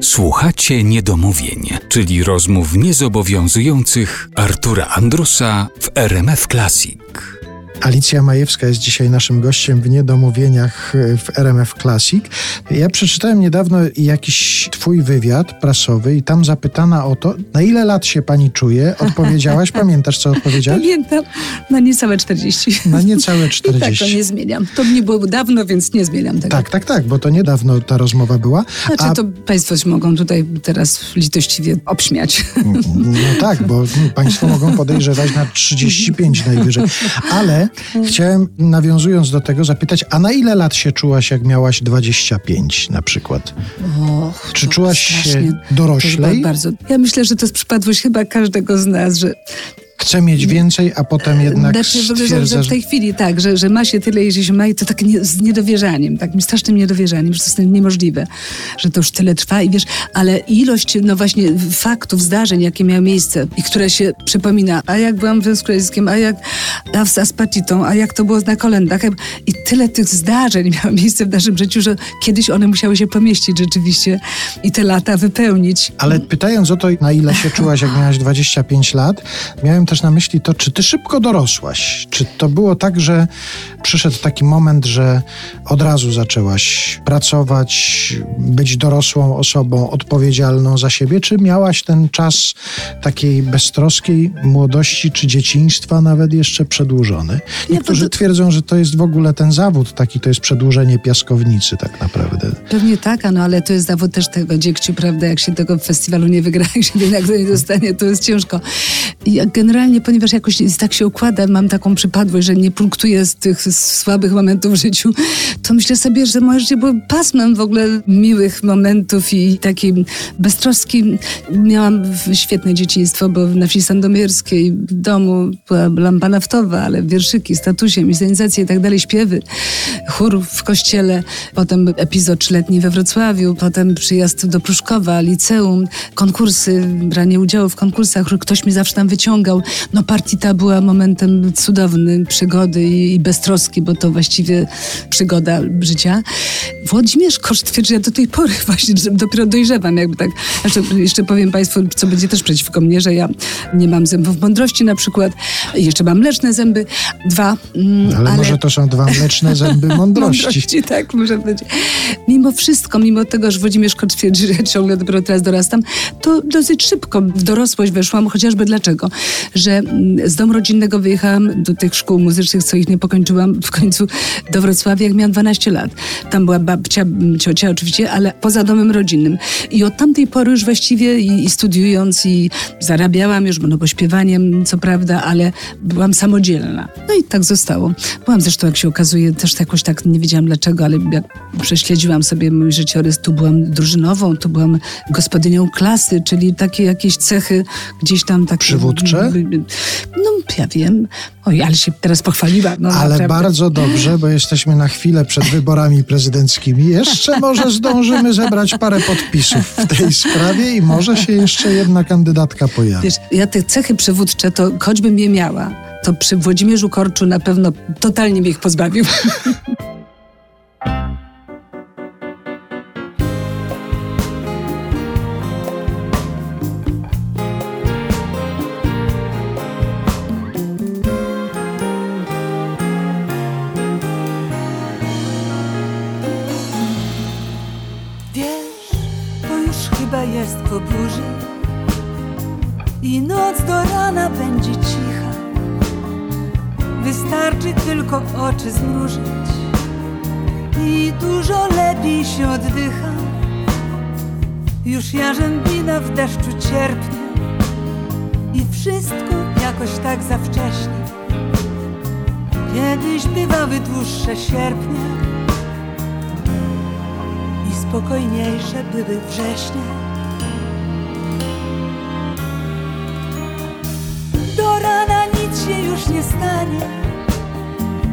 Słuchacie niedomówień, czyli rozmów niezobowiązujących Artura Andrusa w RMF Classic. Alicja Majewska jest dzisiaj naszym gościem w Niedomówieniach e, w RMF Classic. Ja przeczytałem niedawno jakiś twój wywiad prasowy i tam zapytana o to, na ile lat się pani czuje, odpowiedziałaś, pamiętasz co odpowiedziałaś? Pamiętam, na niecałe 40. Na niecałe 40. I tak, to nie zmieniam. To nie było dawno, więc nie zmieniam tego. Tak, tak, tak, bo to niedawno ta rozmowa była. Znaczy A... to państwo się mogą tutaj teraz litościwie obśmiać. No tak, bo państwo mogą podejrzewać na 35 najwyżej. Ale Chciałem, nawiązując do tego, zapytać, a na ile lat się czułaś, jak miałaś 25 na przykład? Och, Czy czułaś się doroślej? Bardzo. Ja myślę, że to jest przypadłość chyba każdego z nas, że chce mieć więcej, a potem jednak znaczy, stwierdza, że w tej chwili tak, że, że ma się tyle, jeśli się ma i to tak nie, z niedowierzaniem, takim strasznym niedowierzaniem, że to jest niemożliwe, że to już tyle trwa i wiesz, ale ilość, no właśnie faktów, zdarzeń, jakie miały miejsce i które się przypomina, a jak byłam w Związku Radzieckim, a jak a z Aspatitą, a jak to było na kolendach i tyle tych zdarzeń miało miejsce w naszym życiu, że kiedyś one musiały się pomieścić rzeczywiście i te lata wypełnić. Ale pytając o to, na ile się czułaś, jak miałaś 25 lat, miałem też na myśli to, czy ty szybko dorosłaś? Czy to było tak, że przyszedł taki moment, że od razu zaczęłaś pracować, być dorosłą osobą, odpowiedzialną za siebie, czy miałaś ten czas takiej beztroskiej młodości, czy dzieciństwa nawet jeszcze przedłużony? Niektórzy twierdzą, że to jest w ogóle ten zawód taki, to jest przedłużenie piaskownicy tak naprawdę. Pewnie tak, no ale to jest zawód też tego dziekciu, prawda? Jak się tego festiwalu nie wygra, jak się jednak nie dostanie, to jest ciężko. Ja generalnie, ponieważ jakoś tak się układa, mam taką przypadłość, że nie punktuję z tych słabych momentów w życiu, to myślę sobie, że moje życie było pasmem w ogóle miłych momentów i takim beztroskim. Miałam świetne dzieciństwo, bo na wsi sandomierskiej w domu była lampa naftowa, ale wierszyki, statusiem, inscenizacje i tak dalej, śpiewy, chór w kościele, potem epizod trzyletni we Wrocławiu, potem przyjazd do Pruszkowa, liceum, konkursy, branie udziału w konkursach, ktoś mi zawsze tam wyciągał. No partita była momentem cudownym przygody i, i beztroski, bo to właściwie przygoda życia. Włodzimierz Koszt twierdzi, że ja do tej pory właśnie dopiero dojrzewam, jakby tak. Jeszcze, jeszcze powiem Państwu, co będzie też przeciwko mnie, że ja nie mam zębów mądrości na przykład. Jeszcze mam mleczne zęby. Dwa. Mm, ale, ale, może to są dwa mleczne zęby mądrości. mądrości tak, może być. Mimo wszystko, mimo tego, że Włodzimierz Koszt twierdzi, że ja ciągle dopiero teraz dorastam, to dosyć szybko w dorosłość weszłam, chociażby dlaczego? Że mm, z domu rodzinnego wyjechałam do tych szkół muzycznych, co ich nie pokończyłam w końcu do Wrocławia, jak miałam 12 lat. Tam była babcia, ciocia oczywiście, ale poza domem rodzinnym. I od tamtej pory już właściwie i, i studiując i zarabiałam już, no bo śpiewaniem, co prawda, ale byłam samodzielna. No i tak zostało. Byłam zresztą, jak się okazuje, też jakoś tak, nie wiedziałam dlaczego, ale jak prześledziłam sobie mój życiorys, tu byłam drużynową, tu byłam gospodynią klasy, czyli takie jakieś cechy gdzieś tam takie... Przywódcze? No, ja wiem. Oj, ale się teraz pochwaliła. No, ale naprawdę. bardzo dobrze, bo jesteśmy na chwilę przed wyborami prezydenckimi. Jeszcze może zdążymy zebrać parę podpisów w tej sprawie i może się jeszcze jedna kandydatka pojawi. Wiesz, ja te cechy przywódcze, to choćbym je miała, to przy Włodzimierzu Korczu na pewno totalnie mnie ich pozbawił. rana będzie cicha. Wystarczy tylko oczy zmrużyć i dużo lepiej się oddycha. Już jarzębina w deszczu cierpnie i wszystko jakoś tak za wcześnie. Kiedyś bywały dłuższe sierpnie i spokojniejsze były wrześnie.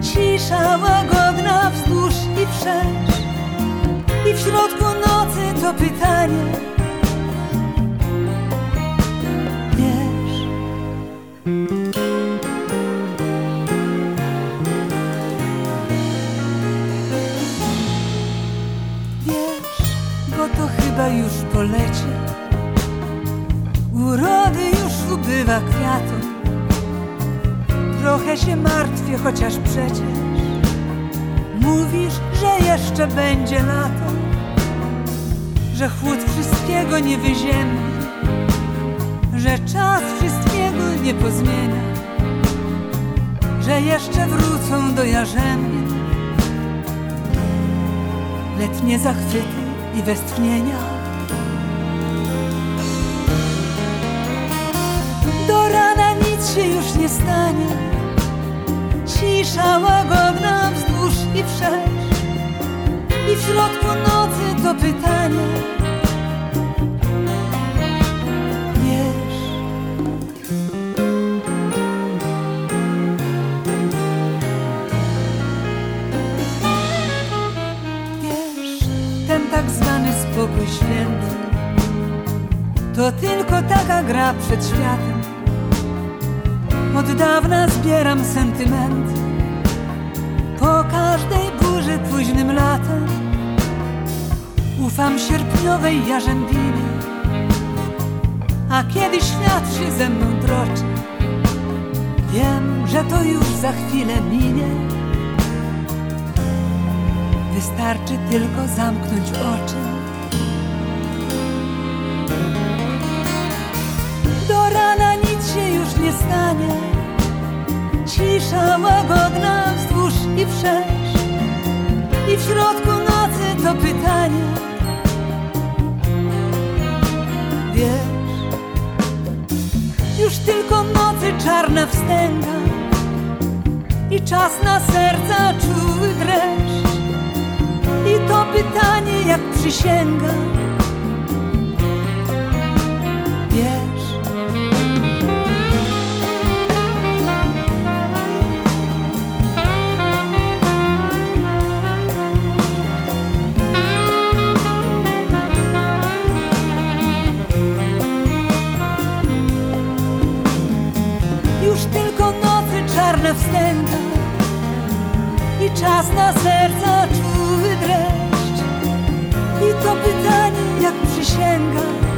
Cisza łagodna wzdłuż i wszerz. I w środku nocy to pytanie. Wiesz. Wiesz, bo to chyba już po lecie. Urody już ubywa kwiatom Trochę się martwię, chociaż przecież Mówisz, że jeszcze będzie lato Że chłód wszystkiego nie wyziemni Że czas wszystkiego nie pozmienia Że jeszcze wrócą do jarzębin Letnie zachwyty i westchnienia. Do rana nic się już nie stanie Cisza łagodna wzdłuż i wszerz. I w środku nocy to pytanie. Wiesz Wiesz, ten tak zwany spokój święty. To tylko taka gra przed światem. Od dawna zbieram sentymenty Po każdej burzy późnym latem. Ufam sierpniowej jarzębinie A kiedy świat się ze mną droczy. Wiem, że to już za chwilę minie. Wystarczy tylko zamknąć oczy. Do rana nic się już nie stanie. Cisza wzdłuż i wszerz. I w środku nocy to pytanie. Wiesz Już tylko nocy czarna wstęga I czas na serca czuły dreszcz. I to pytanie jak przysięga I czas na serca czuły dreszcz. I to pytanie jak przysięga